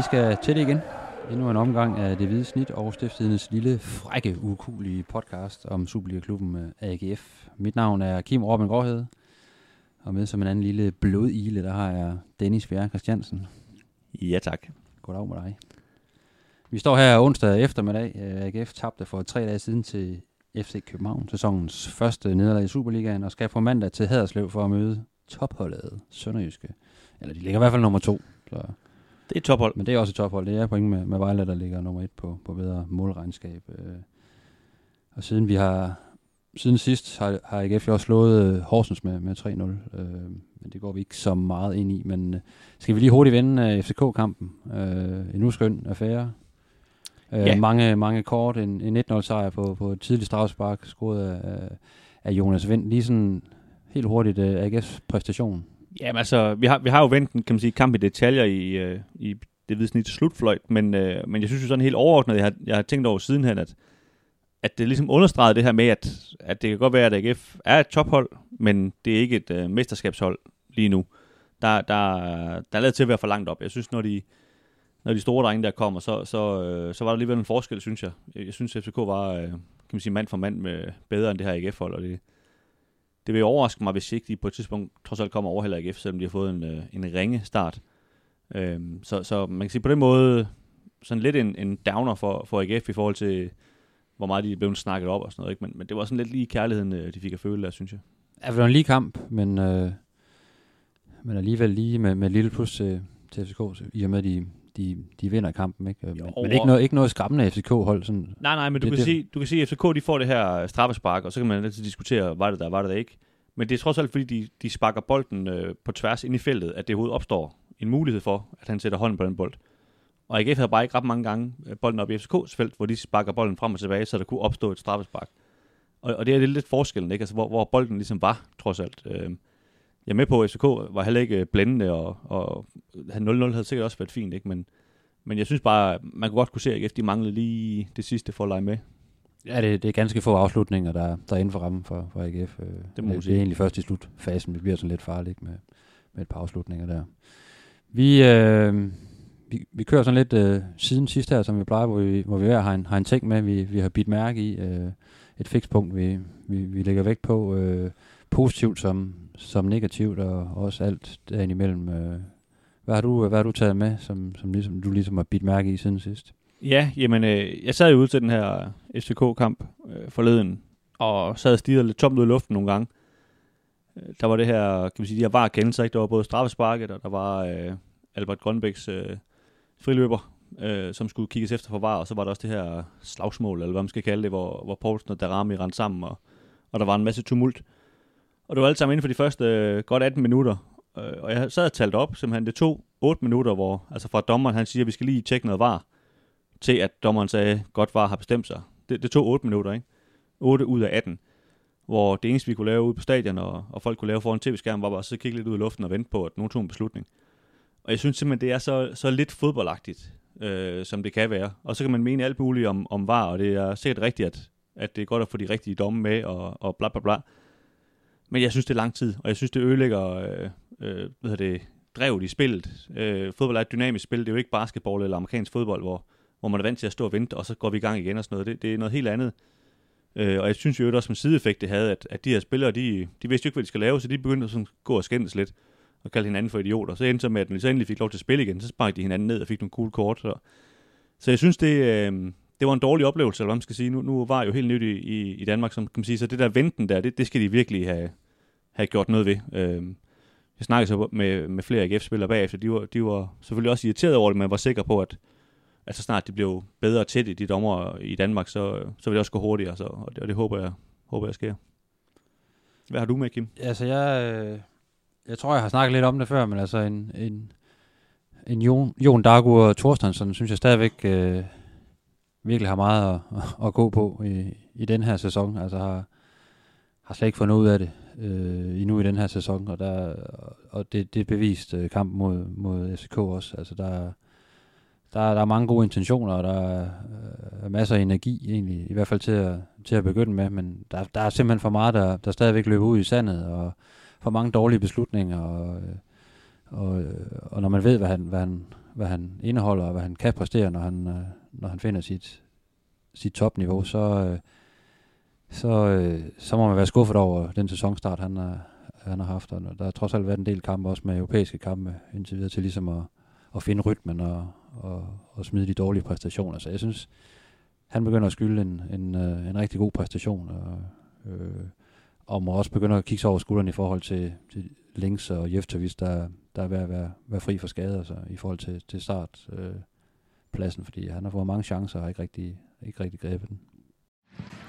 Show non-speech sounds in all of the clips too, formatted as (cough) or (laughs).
Vi skal til det igen. Endnu en omgang af Det Hvide Snit og Stifttidens lille, frække, ukulige podcast om Superliga-klubben øh, AGF. Mit navn er Kim Robin Gråhed, og med som en anden lille blodile, der har jeg Dennis Bjerre Christiansen. Ja, tak. Goddag med dig. Vi står her onsdag eftermiddag. Øh, AGF tabte for tre dage siden til FC København, sæsonens første nederlag i Superligaen, og skal på mandag til Haderslev for at møde topholdet Sønderjyske. Eller de ligger i hvert fald nummer to. Så. Det er tophold. Men det er også et tophold. Det er point med, med Vejle, der ligger nummer et på, på bedre målregnskab. Øh. Og siden vi har siden sidst har, har AGF jo også slået øh, Horsens med, med 3-0. Øh, men det går vi ikke så meget ind i. Men skal vi lige hurtigt vende FCK-kampen? En uskøn affære. Ja. mange, mange kort. En, en 1-0 sejr på, på et tidligt strafspark, scoret af, af Jonas Vind. Lige sådan helt hurtigt AGF's præstation. Jamen altså, vi har, vi har jo vendt kan man sige, kamp i detaljer i, øh, i det hvide snit til slutfløjt, men, øh, men jeg synes jo sådan helt overordnet, jeg har, jeg har tænkt over sidenhen, at, at det ligesom understregede det her med, at, at det kan godt være, at AGF er et tophold, men det er ikke et øh, mesterskabshold lige nu. Der, der, der er lavet til at være for langt op. Jeg synes, når de, når de store drenge der kommer, så, så, øh, så var der alligevel en forskel, synes jeg. Jeg synes, FCK var øh, kan man sige, mand for mand med bedre end det her AGF-hold, og det, det vil overraske mig, hvis ikke de på et tidspunkt trods alt kommer over heller ikke, selvom de har fået en, øh, en ringe start. Øhm, så, så man kan sige på den måde, sådan lidt en, en downer for, for AGF i forhold til, hvor meget de er blevet snakket op og sådan noget. Ikke? Men, men det var sådan lidt lige kærligheden, øh, de fik at føle der, synes jeg. Ja, det var en lige kamp, men, øh, men alligevel lige med, med et lille plus øh, til, til FCK, i og med, at de, de, de vinder kampen. Ikke? Jo, men, men ikke, noget, ikke noget skræmmende FCK-hold. Sådan, nej, nej, men du, det, kan det, sige, du kan sige, at FCK de får det her straffespark, og så kan man altid diskutere, var det der, var det der ikke. Men det er trods alt, fordi de, de sparker bolden øh, på tværs ind i feltet, at det overhovedet opstår en mulighed for, at han sætter hånden på den bold. Og AGF havde bare ikke ret mange gange øh, bolden op i FCK's felt, hvor de sparker bolden frem og tilbage, så der kunne opstå et straffespark. Og, og det er lidt forskellen, ikke? Altså, hvor, hvor bolden ligesom var, trods alt. Øh, jeg er med på, at FCK var heller ikke blændende, og, og 0-0 havde sikkert også været fint, ikke? Men, men jeg synes bare, man kunne godt kunne se, at AGF de manglede lige det sidste for at lege med. Ja, det, det er ganske få afslutninger, der, der er inden for rammen for, for AGF. Øh, det, må det, det er egentlig først i slutfasen, det bliver sådan lidt farligt med, med et par afslutninger der. Vi, øh, vi, vi kører sådan lidt øh, siden sidst her, som vi plejer, hvor vi, hvor vi har en, har en ting med, vi, vi har bidt mærke i. Øh, et fikspunkt, vi, vi, vi lægger vægt på. Øh, positivt som, som negativt, og også alt derimellem. Øh. Hvad har du, hvad har du taget med, som, som ligesom, du ligesom har bidt mærke i siden sidst? Ja, jamen, øh, jeg sad jo ude til den her øh, FCK-kamp øh, forleden, og sad og stirrede lidt tomt ud i luften nogle gange. Øh, der var det her, kan man sige, de her var kendelser, ikke? Der var både straffesparket, og der var øh, Albert Grønbæks øh, friløber, øh, som skulle kigges efter for var, og så var der også det her slagsmål, eller hvad man skal kalde det, hvor, hvor Poulsen og Darami rendte sammen, og, og der var en masse tumult. Og det var alt sammen inden for de første øh, godt 18 minutter, øh, og jeg sad og talt op, simpelthen det tog 8 minutter, hvor, altså fra dommeren, han siger, at vi skal lige tjekke noget var, til at dommeren sagde, godt var har bestemt sig. Det, det tog 8 minutter, ikke? 8 ud af 18. Hvor det eneste, vi kunne lave ude på stadion, og, og folk kunne lave foran tv-skærmen, var bare at så kigge lidt ud i luften og vente på, at nogen tog en beslutning. Og jeg synes simpelthen, det er så, så lidt fodboldagtigt, øh, som det kan være. Og så kan man mene alt muligt om, om var, og det er sikkert rigtigt, at, at det er godt at få de rigtige domme med, og, og bla bla bla. Men jeg synes, det er lang tid, og jeg synes, det ødelægger øh, øh, hvad det, drevet i spillet. Øh, fodbold er et dynamisk spil, det er jo ikke basketball eller amerikansk fodbold, hvor, hvor man er vant til at stå og vente, og så går vi i gang igen og sådan noget. Det, det er noget helt andet. Øh, og jeg synes jo også som sideeffekt, det havde, at, at de her spillere, de, de vidste jo ikke, hvad de skal lave, så de begyndte at sådan gå og skændes lidt og kalde hinanden for idioter. Så endte så med, at når de så endelig fik lov til at spille igen, så sparkede de hinanden ned og fik nogle cool kort. Så, så jeg synes, det, øh, det var en dårlig oplevelse, eller hvad man skal sige. Nu, nu var jeg jo helt nyt i, i, i Danmark, som kan man sige. Så det der venten der, det, det skal de virkelig have, have gjort noget ved. Øh, jeg snakkede så med, med flere AGF-spillere bagefter. De var, de var selvfølgelig også irriteret over det, men var sikre på, at, at så snart det blev bedre tæt i de dommer i Danmark, så, så vil det også gå hurtigere. Så, og, det, og det håber jeg, håber jeg sker. Hvad har du med, Kim? Altså, jeg, øh, jeg tror, jeg har snakket lidt om det før, men altså en, en, en Jon, Jon Dagur og Thorstensson, synes jeg stadigvæk øh, virkelig har meget at, at gå på i, i den her sæson. Altså har, har slet ikke fået noget ud af det øh, endnu i den her sæson, og, der, og det, det er bevist øh, kamp mod, mod FCK også. Altså der, der, der er mange gode intentioner, og der er, er masser af energi egentlig, i hvert fald til at, til at begynde med, men der, der er simpelthen for meget, der, der stadigvæk løber ud i sandet, og for mange dårlige beslutninger, og, øh, og, øh, og når man ved, hvad han, hvad han, hvad han indeholder, og hvad han kan præstere, når han, øh, når han finder sit, sit topniveau, så, øh, så, øh, så må man være skuffet over den sæsonstart, han, er, han har haft. Og der har trods alt været en del kampe, også med europæiske kampe indtil videre, til ligesom at, at finde rytmen og, og, og smide de dårlige præstationer. Så jeg synes, han begynder at skylde en, en, øh, en rigtig god præstation, og, øh, og må også begynde at kigge sig over skulderen i forhold til, til Links og Jeftovic, der, der er ved at være, være fri for skader så, i forhold til, til start. Øh, pladsen, fordi han har fået mange chancer og har ikke rigtig, ikke rigtig grebet den.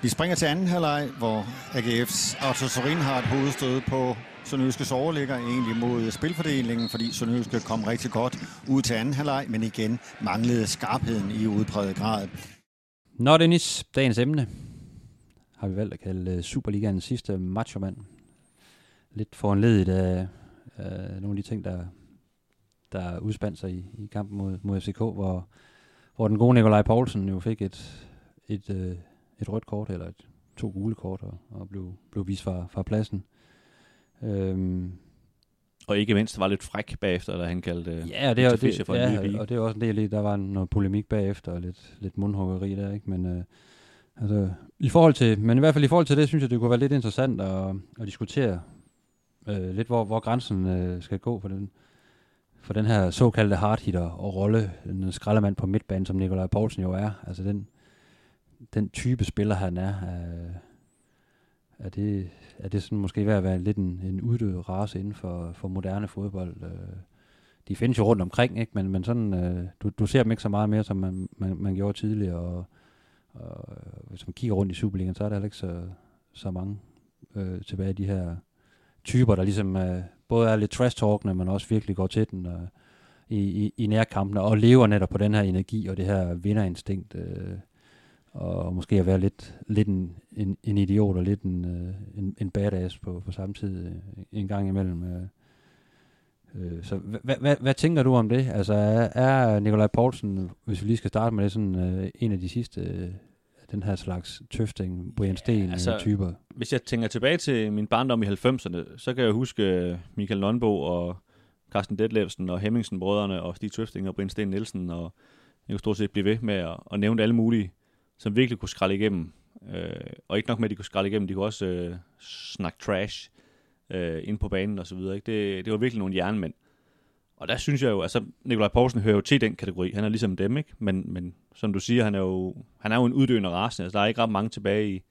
Vi springer til anden halvleg, hvor AGF's Arthur Sorin har et hovedstød på Sønderjyskes overligger egentlig mod spilfordelingen, fordi Sønderjyske kom rigtig godt ud til anden halvleg, men igen manglede skarpheden i udpræget grad. Nå Dennis, dagens emne har vi valgt at kalde øh, Superligaens sidste mand. Lidt foranledet af, af nogle af de ting, der, der udspandt sig i, i kampen mod, mod FCK, hvor, hvor den gode Nikolaj Poulsen jo fik et, et, et, øh, et rødt kort, eller et, to gule kort, og, og blev, blev vist fra, fra pladsen. Øhm, og ikke mindst var lidt fræk bagefter, da han kaldte ja, og det, er, det, for ja, en og det er også en del af, der var noget polemik bagefter, og lidt, lidt mundhuggeri der, ikke? Men øh, altså, i forhold til, men i hvert fald i forhold til det, synes jeg, det kunne være lidt interessant at, at diskutere øh, lidt, hvor, hvor grænsen øh, skal gå for den, for den her såkaldte hardhitter og rolle, en skraldemand på midtbanen, som Nikolaj Poulsen jo er. Altså den, den type spiller, han er, er, er det, er det sådan måske ved at være lidt en, en uddød race inden for, for moderne fodbold. Øh, de findes jo rundt omkring, ikke? Men, men sådan, øh, du, du ser dem ikke så meget mere, som man, man, man gjorde tidligere, og, og øh, hvis man kigger rundt i Superligaen, så er der heller ikke så, så mange øh, tilbage af de her typer, der ligesom øh, både er lidt trash-talkende, men også virkelig går til den øh, i, i, i nærkampene, og lever netop på den her energi og det her vinderinstinkt. Øh, og måske at være lidt, lidt en, en, en idiot og lidt en, øh, en, en badass på, på samme tid øh, en gang imellem. Øh. Øh, så hvad tænker du om det? Altså er, er Nikolaj Poulsen, hvis vi lige skal starte med det, sådan øh, en af de sidste øh, den her slags tøfting, Brian Sten ja, altså, typer? Hvis jeg tænker tilbage til min barndom i 90'erne, så kan jeg huske Michael Nonbo og Carsten Detlevsen og Hemmingsen-brødrene og Stig Tøfting og Brian Sten Nielsen og jeg kunne stort set blive ved med at, at nævne alle mulige som virkelig kunne skralde igennem. Øh, og ikke nok med, at de kunne skralde igennem, de kunne også øh, snakke trash øh, ind på banen og så videre. Ikke? Det, det var virkelig nogle jernmænd. Og der synes jeg jo, altså Nikolaj Poulsen hører jo til den kategori. Han er ligesom dem, ikke? Men, men som du siger, han er jo, han er jo en uddøende race. Altså, der er ikke ret mange tilbage i,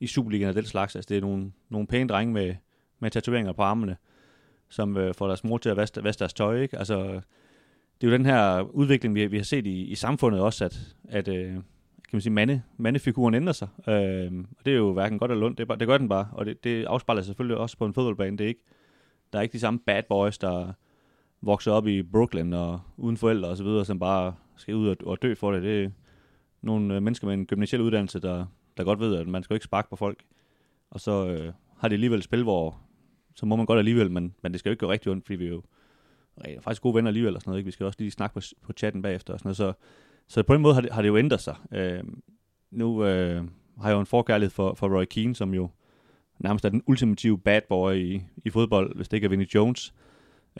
i Superligaen af den slags. Altså, det er nogle, nogle pæne drenge med, med tatoveringer på armene, som øh, får deres mor til at vaske, vaske deres tøj, ikke? Altså, det er jo den her udvikling, vi, vi har set i, i samfundet også, at, at øh, kan man sige, mande, mandefiguren ændrer sig. Øh, og det er jo hverken godt eller ondt, det, bare, det gør den bare, og det, det afspejler sig selvfølgelig også på en fodboldbane. Det er ikke, der er ikke de samme bad boys, der vokser op i Brooklyn og uden forældre og så videre, som bare skal ud og, og dø for det. Det er nogle øh, mennesker med en gymnasiel uddannelse, der, der godt ved, at man skal ikke sparke på folk. Og så øh, har det alligevel et spil, hvor så må man godt alligevel, men, men det skal jo ikke gå rigtig ondt, fordi vi er jo er faktisk gode venner alligevel og sådan noget. Ikke? Vi skal også lige snakke på, på chatten bagefter og sådan noget. Så så på den måde har det, har det jo ændret sig. Øh, nu øh, har jeg jo en forkærlighed for, for Roy Keane, som jo nærmest er den ultimative bad boy i, i fodbold, hvis det ikke er Vinnie Jones.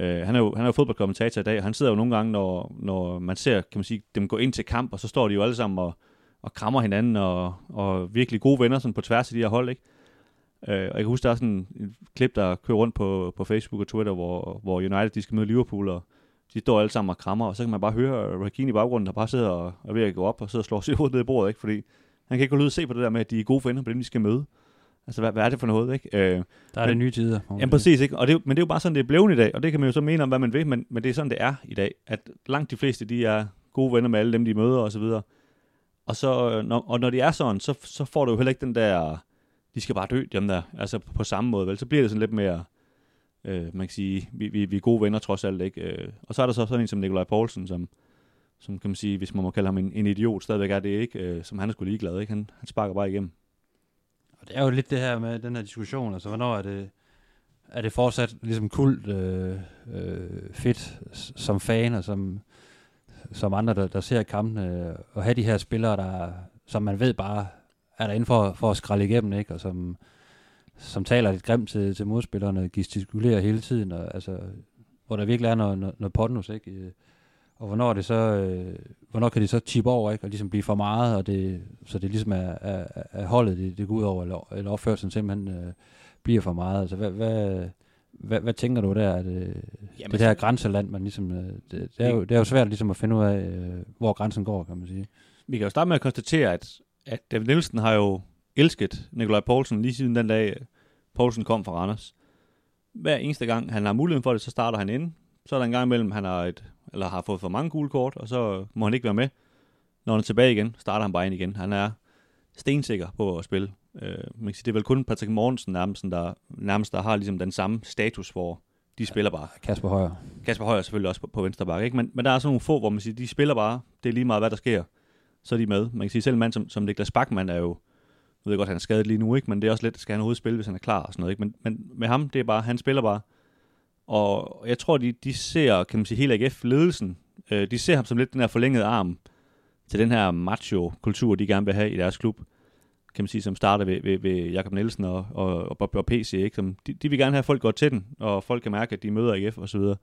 Øh, han er jo, han er jo fodboldkommentator i dag, og han sidder jo nogle gange, når, når man ser kan man sige, dem gå ind til kamp, og så står de jo alle sammen og, og krammer hinanden, og, og virkelig gode venner sådan på tværs af de her hold, ikke? Øh, og jeg kan huske, der er sådan et klip, der kører rundt på, på Facebook og Twitter, hvor, hvor United de skal møde Liverpool, og de står alle sammen og krammer, og så kan man bare høre Rakini i baggrunden, der bare sidder og er ved at gå op og sidder og slår sig (laughs) hovedet ned i bordet, ikke? fordi han kan ikke gå ud og se på det der med, at de er gode venner på dem, de skal møde. Altså, hvad, hvad er det for noget, ikke? Øh, der er men, det nye tider. Ja, præcis, ikke? Og det, men det er jo bare sådan, det er blevet i dag, og det kan man jo så mene om, hvad man vil, men, men det er sådan, det er i dag, at langt de fleste, de er gode venner med alle dem, de møder og så videre. Og, så, når, og når de er sådan, så, så får du jo heller ikke den der, de skal bare dø, dem der, altså på samme måde, vel? Så bliver det sådan lidt mere, Øh, man kan sige, vi, vi, vi er gode venner trods alt, ikke? Øh, og så er der så sådan en som Nikolaj Poulsen, som, som kan man sige, hvis man må kalde ham en, en idiot, stadigvæk er det ikke, øh, som han er sgu ligeglad, ikke? Han, han sparker bare igennem. Og det er jo lidt det her med den her diskussion, altså hvornår er det, er det fortsat ligesom kult øh, øh, fedt som fan, og som, som andre, der, der ser kampene, øh, og have de her spillere, der, som man ved bare er der for, for at skralde igennem, ikke? og som, som taler lidt grimt til, til modspillerne, gestikulerer hele tiden, og, altså, hvor der virkelig er noget, noget, noget pondus, ikke? og hvornår det så, øh, hvornår kan det så tippe over, ikke? Og ligesom blive for meget, og det, så det ligesom er, er, er holdet, det, det går ud over, eller, eller opførelsen simpelthen øh, bliver for meget. Altså, hvad, hvad, hvad, hvad tænker du der? At, øh, Jamen, det der grænseland, man ligesom, øh, det, det, er jo, det er jo svært ligesom at finde ud af, øh, hvor grænsen går, kan man sige. Vi kan jo starte med at konstatere, at, at David Nielsen har jo elsket Nikolaj Poulsen lige siden den dag, Poulsen kom fra Randers. Hver eneste gang, han har muligheden for det, så starter han ind. Så er der en gang imellem, han har, et, eller har fået for mange gule kort, og så må han ikke være med. Når han er tilbage igen, starter han bare ind igen. Han er stensikker på at spille. Øh, man kan sige, det er vel kun Patrick Mortensen nærmest, der, nærmest, der har ligesom den samme status, hvor de spiller bare. Kasper Højer. Kasper Højer selvfølgelig også på, på venstre bakke, ikke? Men, men der er sådan nogle få, hvor man siger, de spiller bare. Det er lige meget, hvad der sker. Så er de med. Man kan sige, selv en mand som, som Niklas Bachmann er jo, nu ved jeg godt, han er skadet lige nu, ikke? men det er også lidt, skal han overhovedet spille, hvis han er klar og sådan noget. Ikke? Men, men med ham, det er bare, han spiller bare. Og jeg tror, de, de ser, kan man sige, hele AGF-ledelsen, øh, de ser ham som lidt den her forlængede arm til den her macho-kultur, de gerne vil have i deres klub kan man sige, som starter ved, ved, ved Jakob Nielsen og, og, og, og PC, ikke? Som, de, de vil gerne have, at folk går til den, og folk kan mærke, at de møder AGF og så videre.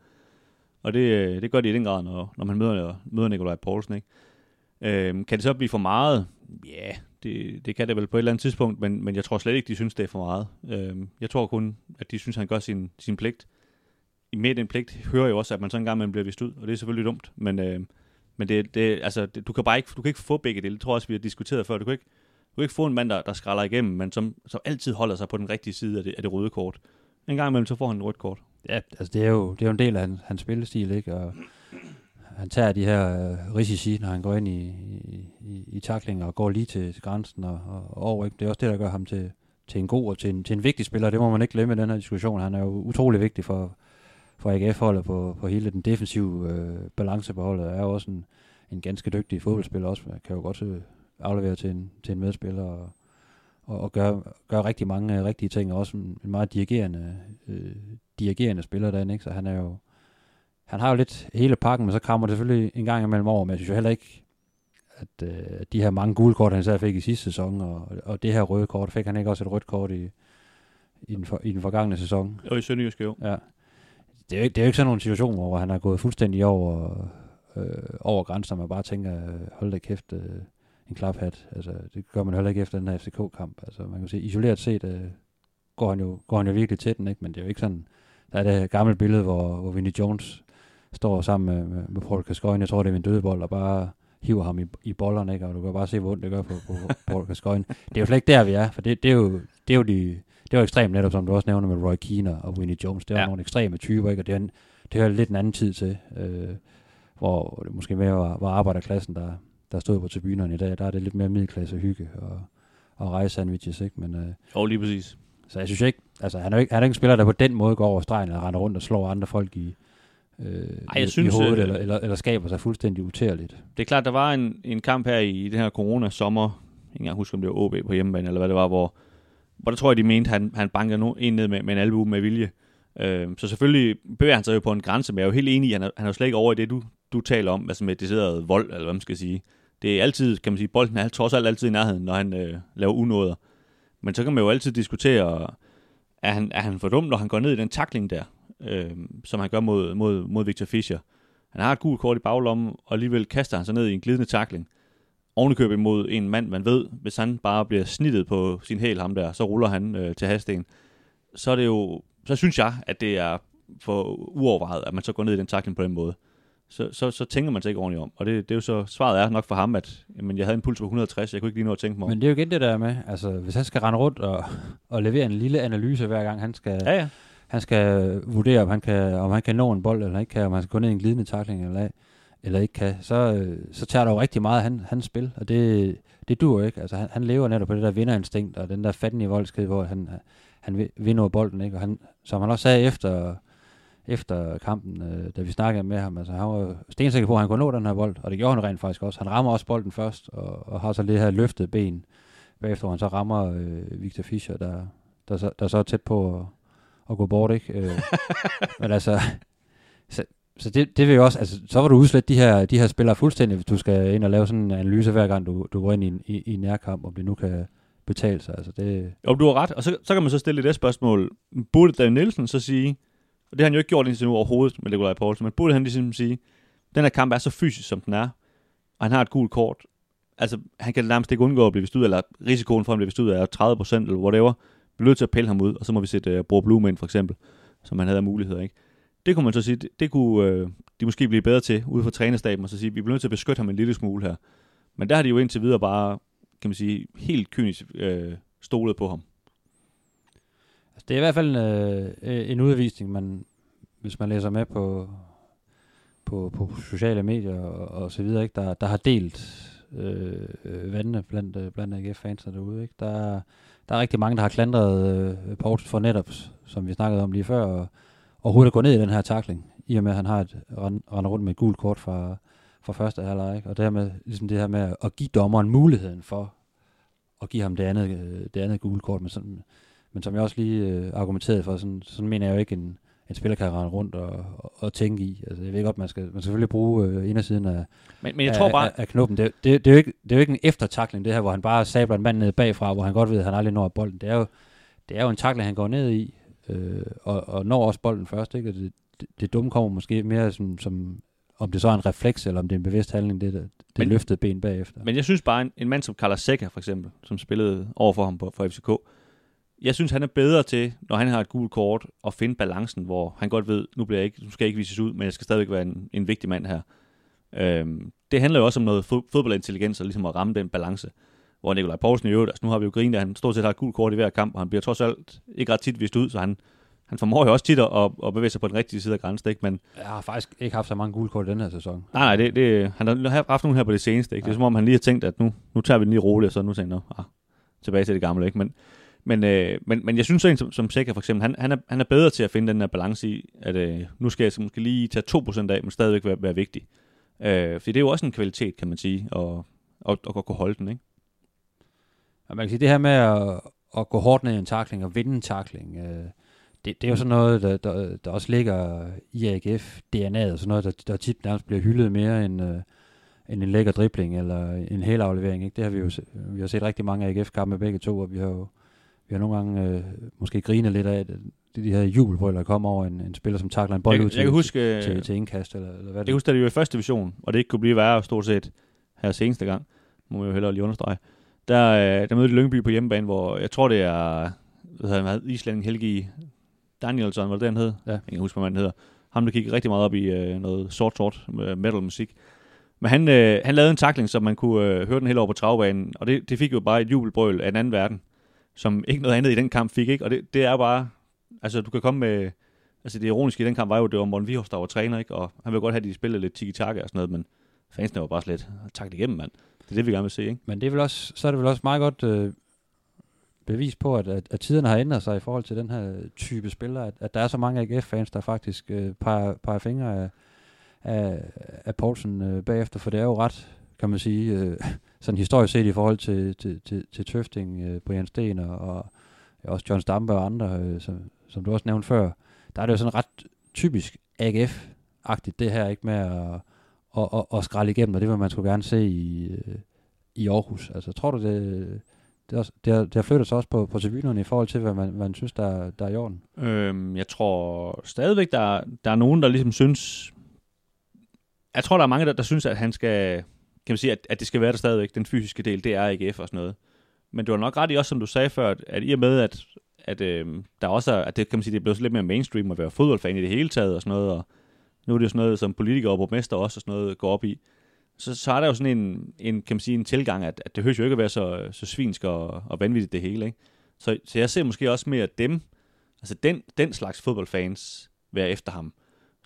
Og det, øh, det gør de i den grad, når, når man møder, møder Nikolaj Poulsen, ikke? Øhm, kan det så blive for meget? Ja, yeah, det, det kan det vel på et eller andet tidspunkt, men, men jeg tror slet ikke, de synes, det er for meget. Øh, jeg tror kun, at de synes, han gør sin, sin pligt. I med den pligt hører jo også, at man så en gang man bliver vist ud, og det er selvfølgelig dumt, men, øh, men det, det, altså, det, du kan bare ikke, du kan ikke få begge dele. Det tror jeg også, vi har diskuteret før. Du kan ikke, du kan ikke få en mand, der, der skralder igennem, men som, som altid holder sig på den rigtige side af det, af det røde kort. En gang imellem, så får han et rødt kort. Ja, altså det er jo, det er jo en del af hans, hans spillestil, ikke? Og han tager de her øh, risici, når han går ind i, i, taklinger og går lige til, grænsen og, og, og over. Ikke? Det er også det, der gør ham til, til en god og til en, til en vigtig spiller. Det må man ikke glemme i den her diskussion. Han er jo utrolig vigtig for, for AGF-holdet på, på hele den defensive øh, balance på holdet. Er jo også en, en ganske dygtig fodboldspiller også. Man kan jo godt øh, aflevere til en, til en medspiller og, og, og gøre, gøre rigtig mange øh, rigtige ting. Og også en, en meget dirigerende, øh, dirigerende spiller derinde. Ikke? Så han er jo han har jo lidt hele pakken, men så krammer det selvfølgelig en gang imellem over, men jeg synes jo heller ikke, at øh, de her mange gule kort, han så fik i sidste sæson, og, og det her røde kort, fik han ikke også et rødt kort i, i, den, for, i den forgangne sæson. Og i Sønderjysk jo. Ja. Det er, jo ikke, det er jo ikke sådan nogle situationer, hvor han har gået fuldstændig over, øh, over grænsen, og man bare tænker, hold da kæft, øh, en klaphat. Altså, det gør man heller ikke efter den her FCK-kamp. Altså, man kan sige, isoleret set øh, går, han jo, går han jo virkelig til den, ikke? men det er jo ikke sådan, der er det gamle billede, hvor, hvor Vinnie Jones står sammen med, med, med Paul Gascoigne, jeg tror det er min dødebold, og bare hiver ham i, i bollerne, ikke? og du kan bare se, hvor ondt det gør på, på Paul Gascoigne. Det er jo slet ikke der, vi er, for det, det er jo, det er jo de, det er jo ekstremt netop, som du også nævner med Roy Keane og Winnie Jones. Det er ja. nogle ekstreme typer, ikke? og det er, en, det er lidt en anden tid til, øh, hvor det måske mere var, var arbejderklassen, der, der stod på tribunerne i dag. Der er det lidt mere middelklasse hygge og, og rejse sandwiches, ikke? Men, øh, jo, lige præcis. Så jeg synes ikke, altså han er ikke, han er ikke en spiller, der på den måde går over stregen og render rundt og slår andre folk i, øh, Ej, jeg synes, i hovedet, øh, eller, eller, eller skaber sig fuldstændig utærligt. Det er klart, der var en, en kamp her i, i den her corona-sommer, jeg kan ikke huske, om det var OB på hjemmebane, eller hvad det var, hvor, hvor der tror jeg, de mente, han, han bankede no, en ned med, med en albu med vilje. Øh, så selvfølgelig bevæger han sig jo på en grænse, men jeg er jo helt enig i, han er, han er jo slet ikke over i det, du, du taler om, altså med decideret vold, eller hvad man skal sige. Det er altid, kan man sige, bolden er trods alt altid i nærheden, når han øh, laver unåder. Men så kan man jo altid diskutere, er han, er han for dum, når han går ned i den takling der? Øh, som han gør mod, mod, mod Victor Fischer. Han har et gult kort i baglommen, og alligevel kaster han sig ned i en glidende takling. Ovenikøbet mod en mand, man ved, hvis han bare bliver snittet på sin hæl ham der, så ruller han øh, til hasten. Så er det jo, så synes jeg, at det er for uovervejet, at man så går ned i den takling på den måde. Så, så, så tænker man sig ikke ordentligt om. Og det, det er jo så, svaret er nok for ham, at jamen, jeg havde en puls på 160, jeg kunne ikke lige nå at tænke mig om. Men det er jo igen det der med, altså hvis han skal rende rundt og, og levere en lille analyse hver gang han skal, ja, ja han skal vurdere, om han kan, om han kan nå en bold, eller ikke kan, om han skal gå ned i en glidende takling, eller, eller ikke kan, så, øh, så tager der jo rigtig meget af han, hans spil, og det, det dur ikke. Altså, han, han lever netop på det der vinderinstinkt, og den der fattige voldsked, hvor han, han vinder bolden, ikke? Og han, som han også sagde efter, efter kampen, øh, da vi snakkede med ham, altså han var stensikker på, at han kunne nå den her bold, og det gjorde han rent faktisk også. Han rammer også bolden først, og, og har så det her løftet ben, bagefter han så rammer øh, Victor Fischer, der, der, så, der så er tæt på at gå bort, ikke? Øh, (laughs) men altså, så, så det, det vil jo også, altså, så var du udslet de her, de her spillere fuldstændig, hvis du skal ind og lave sådan en analyse hver gang, du, du går ind i en, i, i en nærkamp, om det nu kan betale sig. Altså, det... Jo, du har ret, og så, så kan man så stille det spørgsmål. Burde David Nielsen så sige, og det har han jo ikke gjort indtil nu overhovedet med Nikolaj Poulsen, men burde han ligesom sige, den her kamp er så fysisk, som den er, og han har et gult kort, altså han kan nærmest ikke undgå at blive vist ud, eller risikoen for at han bliver vist ud er 30% eller whatever, bliver nødt til at pille ham ud, og så må vi sætte uh, Bror Blume ind for eksempel, som han havde af muligheder, ikke? Det kunne man så sige, det, det kunne uh, de måske blive bedre til ude for trænerstaben, og så sige, vi bliver nødt til at beskytte ham en lille smule her. Men der har de jo indtil videre bare, kan man sige, helt kynisk uh, stolet på ham. Altså, det er i hvert fald en, øh, en udvisning, man, hvis man læser med på, på, på sociale medier og, og så videre, ikke, der, der har delt øh, vandene blandt, blandt AGF-fansene derude. Ikke? Der, der er rigtig mange, der har klandret øh, Poulsen for netop, som vi snakkede om lige før, og overhovedet at gå ned i den her takling, i og med at han har et render rundt med et gult kort fra, fra første halvleg. Ikke? Og dermed ligesom det her med at give dommeren muligheden for at give ham det andet, øh, det andet gule kort. Men, sådan, men som jeg også lige øh, argumenterede for, sådan, sådan mener jeg jo ikke, en, en spiller kan rende rundt og, og, og tænke i. Altså, jeg ved godt, man skal, man skal selvfølgelig bruge øh, indersiden af, men, men jeg af, tror bare... af, af knoppen. Det, det, det, er jo ikke, det er jo ikke en eftertakling, det her, hvor han bare sabler en mand ned bagfra, hvor han godt ved, at han aldrig når bolden. Det er jo, det er jo en takling, han går ned i, øh, og, og når også bolden først. Ikke? Og det, det, det dumme kommer måske mere som, som om det så er en refleks, eller om det er en bevidst handling, det, det men, løftede ben bagefter. Men jeg synes bare, en, en mand som Carlos Seca for eksempel, som spillede over for ham på, for FCK, jeg synes, han er bedre til, når han har et gult kort, at finde balancen, hvor han godt ved, nu, bliver jeg ikke, nu skal jeg ikke vises ud, men jeg skal stadigvæk være en, en vigtig mand her. Øhm, det handler jo også om noget fodboldintelligens, og ligesom at ramme den balance. Hvor Nikolaj Poulsen i øvrigt, altså nu har vi jo grinet, at han stort set har et gult kort i hver kamp, og han bliver trods alt ikke ret tit vist ud, så han, han formår jo også tit at, at bevæge sig på den rigtige side af grænsen, ikke? Men, jeg har faktisk ikke haft så mange gule kort i den her sæson. Nej, nej, det, det, han har haft nogle her på det seneste, ikke? Ja. Det er som om, han lige har tænkt, at nu, nu tager vi den lige roligt, og så nu tænker jeg, ah, tilbage til det gamle, ikke? Men, men, øh, men, men jeg synes så en som, som Seca for eksempel, han, han, er, han er bedre til at finde den her balance i, at øh, nu skal jeg så måske lige tage 2% af, men stadigvæk være, være vigtig. Øh, fordi det er jo også en kvalitet, kan man sige, at, og, at, og kunne holde den, ikke? Ja, man kan sige, det her med at, at gå hårdt ned i en takling og vinde en takling, øh, det, det er jo sådan noget, der, der, der også ligger i AGF DNA'et, sådan noget, der, der tit nærmest bliver hyldet mere end, øh, end en lækker dribling eller en hel aflevering. Ikke? Det har vi jo vi har set rigtig mange AGF-kampe begge to, og vi har jo vi har nogle gange øh, måske grinet lidt af det, de her jubelbrøl, der kommer over en, en spiller, som takler en bold jeg, ud til, jeg kan huske, til, til, til indkast. Eller, eller hvad jeg kan huske, at det var i første division, og det ikke kunne blive værre stort set her seneste gang, må jeg jo hellere lige understrege. Der, øh, der mødte Lyngby på hjemmebane, hvor jeg tror, det er hvad hedder han, Islanding Helgi Danielsson, var det, han hed? Ja. Jeg kan huske, hvad han hedder. Ham, der kiggede rigtig meget op i øh, noget sort-sort metal musik. Men han, øh, han lavede en takling, så man kunne øh, høre den hele over på travbanen, og det, det fik jo bare et jubelbrøl af en anden verden, som ikke noget andet i den kamp fik, ikke? Og det, det er bare, altså du kan komme med, altså det ironiske i den kamp var jo, det var Morten Vihos, der var træner, ikke? Og han ville godt have, at de spillede lidt tiki-taka og sådan noget, men fansene var bare slet, takt igennem, mand. Det er det, vi gerne vil se, ikke? Men det er vel også, så er det vel også meget godt øh, bevis på, at, at, at tiderne har ændret sig i forhold til den her type spillere, at, at der er så mange AGF-fans, der faktisk øh, peger, peger fingre af, af, af Poulsen øh, bagefter, for det er jo ret, kan man sige, øh, sådan historisk set i forhold til, til, til, til Tøfting, øh, Brian Sten og, og også John Stampe og andre, øh, som, som du også nævnte før, der er det jo sådan ret typisk AGF-agtigt det her, ikke med at, at, at, at skralde igennem, og det vil man skulle gerne se i, øh, i Aarhus. Altså, tror du, det, det, også, det, har, det har flyttet sig også på, på tribunerne i forhold til, hvad man, man synes, der, der er i orden? Øhm, jeg tror stadigvæk, der, der er nogen, der ligesom synes... Jeg tror, der er mange, der, der synes, at han skal... Kan man sige, at, at det skal være der stadigvæk, den fysiske del, det er AGF og sådan noget. Men du har nok ret i også, som du sagde før, at, at i og med, at, at øh, der også er, at det kan man sige, det er blevet lidt mere mainstream at være fodboldfan i det hele taget og sådan noget, og nu er det jo sådan noget, som politikere og borgmester også og sådan noget går op i så, så er der jo sådan en, en, kan man sige, en tilgang, at, at det høres jo ikke at være så, så svinsk og, og vanvittigt det hele. Ikke? Så, så jeg ser måske også mere dem, altså den, den slags fodboldfans være efter ham,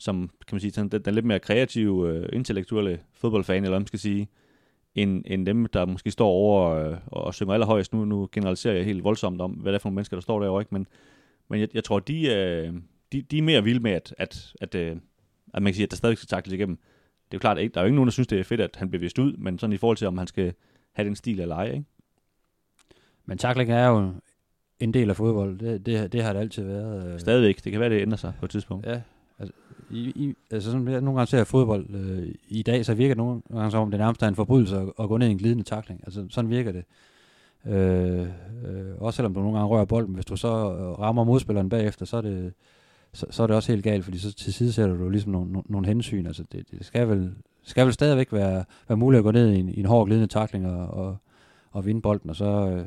som kan man sige, sådan, den, den lidt mere kreative, uh, intellektuelle fodboldfan, eller hvad man skal sige, end, end dem, der måske står over uh, og synger allerhøjst. Nu, nu generaliserer jeg helt voldsomt om, hvad det er for nogle mennesker, der står derovre. Ikke? Men, men jeg, jeg tror, de, uh, de, de er mere vilde med, at, at, at, uh, at man kan sige, at der stadig skal takles igennem det er jo klart, at der er jo ikke nogen, der synes, det er fedt, at han bliver vist ud, men sådan i forhold til, om han skal have den stil eller ej, ikke? Men takling er jo en del af fodbold. Det, det, det har det altid været. Øh. Stadigvæk. Det kan være, det ændrer sig på et tidspunkt. Ja. I, i, altså sådan, jeg nogle gange ser jeg fodbold øh, i dag, så virker det nogle gange som om, det nærmest er en forbrydelse at, at gå ned i en glidende takling. Altså sådan virker det. Øh, øh, også selvom du nogle gange rører bolden, hvis du så øh, rammer modspilleren bagefter, så er det, så, så er det også helt galt, fordi så til side sætter du ligesom nogle, nogle, nogle hensyn. Altså det, det skal, vel, skal vel stadigvæk være, være muligt at gå ned i en, i en hård glidende takling og, og, og vinde bolden, og så, øh,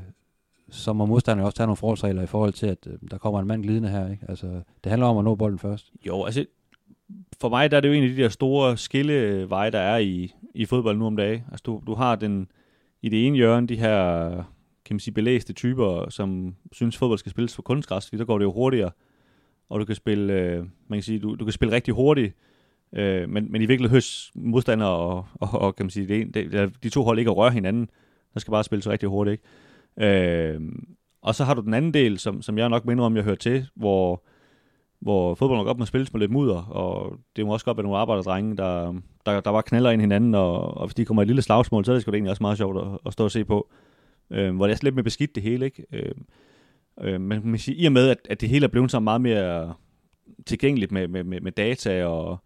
så må modstanderne også tage nogle forholdsregler i forhold til, at øh, der kommer en mand glidende her. Ikke? Altså, det handler om at nå bolden først. Jo, altså for mig der er det jo en af de der store skilleveje, der er i, i fodbold nu om dagen. Altså du, du har den i det ene hjørne de her kan man sige, belæste typer, som synes, fodbold skal spilles for kunstgræs, fordi der går det jo hurtigere, og du kan spille, øh, man kan sige, du, du kan spille rigtig hurtigt, øh, men, men i virkeligheden høres modstandere og, og, og, kan man sige, det, det, de to hold ikke at røre hinanden, der skal bare spille så rigtig hurtigt, ikke? Øh, og så har du den anden del, som, som jeg nok minder om, jeg hører til, hvor, hvor fodbold nok op med spilles med lidt mudder, og det må også godt være nogle arbejderdrenge, der, der, der bare knaller ind hinanden, og, og hvis de kommer i et lille slagsmål, så er det sgu da egentlig også meget sjovt at, at stå og se på øh, hvor det er lidt med beskidt det hele, ikke? Øh, øh, men man siger, i og med, at, at det hele er blevet så meget mere tilgængeligt med, med, med, med data, og,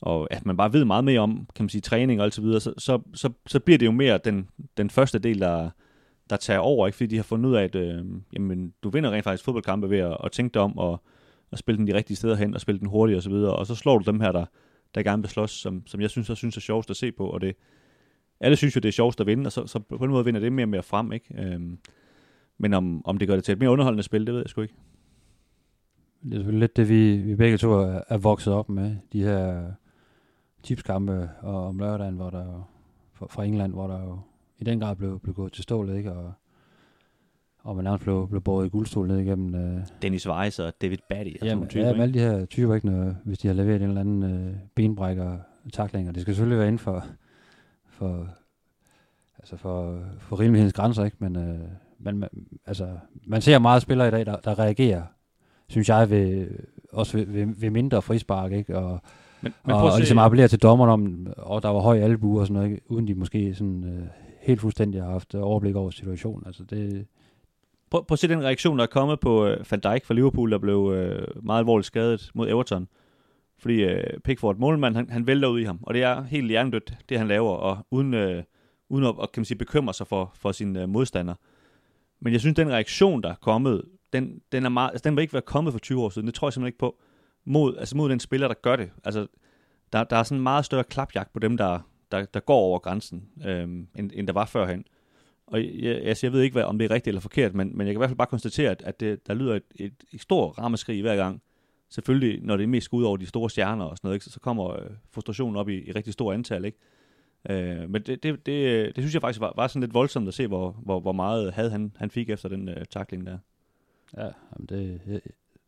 og at man bare ved meget mere om, kan man sige, træning og alt så videre, så, så, så, så bliver det jo mere den, den første del, der, der tager over, ikke? fordi de har fundet ud af, at øh, jamen, du vinder rent faktisk fodboldkampe ved at, at tænke dig om, og, og spille den de rigtige steder hen, og spille den hurtigt og så videre, og så slår du dem her, der, der gerne vil slås, som, som jeg synes, jeg synes er sjovest at se på, og det, alle synes jo, det er sjovest at vinde, og så, så på en måde vinder det mere og mere frem, ikke? Øhm, men om, om det gør det til et mere underholdende spil, det ved jeg sgu ikke. Det er selvfølgelig lidt det, vi, vi begge to er, er vokset op med, de her tipskampe og om lørdagen, hvor der fra England, hvor der jo i den grad blev, blev gået til stålet, ikke? Og, og man nærmest blev, blev båret i guldstol ned igennem... Uh, Dennis Weiss og David Batty. Og jamen, typer, ja, alle de her typer, ikke, når, hvis de har leveret en eller anden uh, benbrækker taklinger. Det skal selvfølgelig være inden for, for, altså for, for rimelighedens grænser, ikke? Men, øh, man, man, altså, man ser meget spillere i dag, der, der reagerer, synes jeg, ved, også ved, ved, ved mindre frispark, ikke? Og, men, men og, og ligesom appellere til dommeren om, og der var høj albu og sådan noget, ikke? uden de måske sådan, øh, helt fuldstændig har haft overblik over situationen. Altså det, prøv, prøv at se den reaktion, der er kommet på øh, Van Dijk fra Liverpool, der blev øh, meget alvorligt skadet mod Everton. Fordi øh, Pickford, målmand, han, han vælter ud i ham, og det er helt hjernedødt, det han laver, og uden, øh, uden at, kan man sige, bekymre sig for, for sin øh, modstander. Men jeg synes, den reaktion, der er kommet, den, den, er meget, altså, den vil ikke være kommet for 20 år siden, det tror jeg simpelthen ikke på, mod, altså mod den spiller, der gør det. Altså, der, der er sådan en meget større klapjagt på dem, der, der, der går over grænsen, øh, end, end der var førhen. Og jeg, altså, jeg ved ikke, hvad, om det er rigtigt eller forkert, men, men jeg kan i hvert fald bare konstatere, at, at det, der lyder et, et, et stort rammeskrig hver gang, selvfølgelig, når det er mest ud over de store stjerner og sådan noget, ikke, så, så kommer øh, frustrationen op i, i rigtig stort antal, ikke? Øh, men det, det, det, det synes jeg faktisk var, var sådan lidt voldsomt at se, hvor, hvor, hvor meget had han, han fik efter den øh, takling der. Ja, jamen det, øh,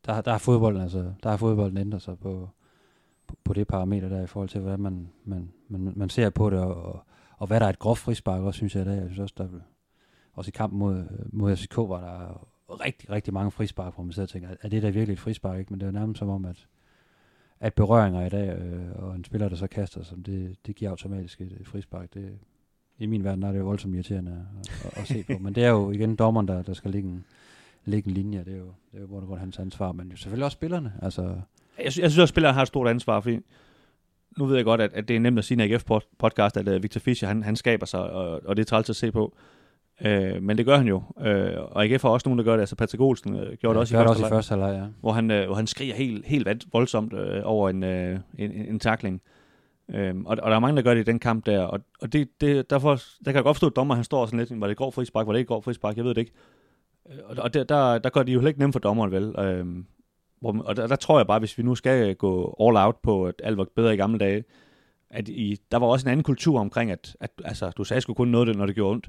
der, der har fodbolden altså, der har fodbolden ændret sig på, på, på det parameter der i forhold til, hvordan man, man, man, man ser på det, og, og, og hvad der er et groft frispark også, synes jeg, da. jeg synes også, der, også i kampen mod, mod FCK var der rigtig, rigtig mange frispark, hvor man sidder og tænker, er det der virkelig et frispark? Ikke? Men det er nærmest som om, at, at berøringer i dag, øh, og en spiller, der så kaster sig, det, det giver automatisk et, frispark. Det, I min verden er det jo voldsomt irriterende at, at, at se på. Men det er jo igen dommeren, der, der skal ligge en, ligge en linje. Det er jo, det er jo hvor det går hans ansvar, men jo selvfølgelig også spillerne. Altså, jeg, synes, jeg synes også, at spillerne har et stort ansvar, fordi nu ved jeg godt, at, at det er nemt at sige i AGF-podcast, at uh, Victor Fischer, han, han skaber sig, og, og det er træls at se på. Øh, men det gør han jo. Øh, og AGF har også nogen, der gør det. Altså Patrick Olsen øh, gjorde det også, i, første også i første halvleg. Ja. Hvor han, øh, hvor han skriger helt, helt voldsomt øh, over en, øh, en, en takling. Øh, og, og der er mange, der gør det i den kamp der. Og, og det, det, derfor der kan jeg godt forstå, at dommer han står sådan lidt, var det går frispark, var det ikke går frispark, jeg ved det ikke. Øh, og, og der, der, der gør det jo heller ikke nemt for dommeren, vel? Øh, hvor, og der, der tror jeg bare, hvis vi nu skal gå all out på, at alt var bedre i gamle dage, at i, der var også en anden kultur omkring, at, at altså, du sagde sgu kun noget, når det gjorde ondt.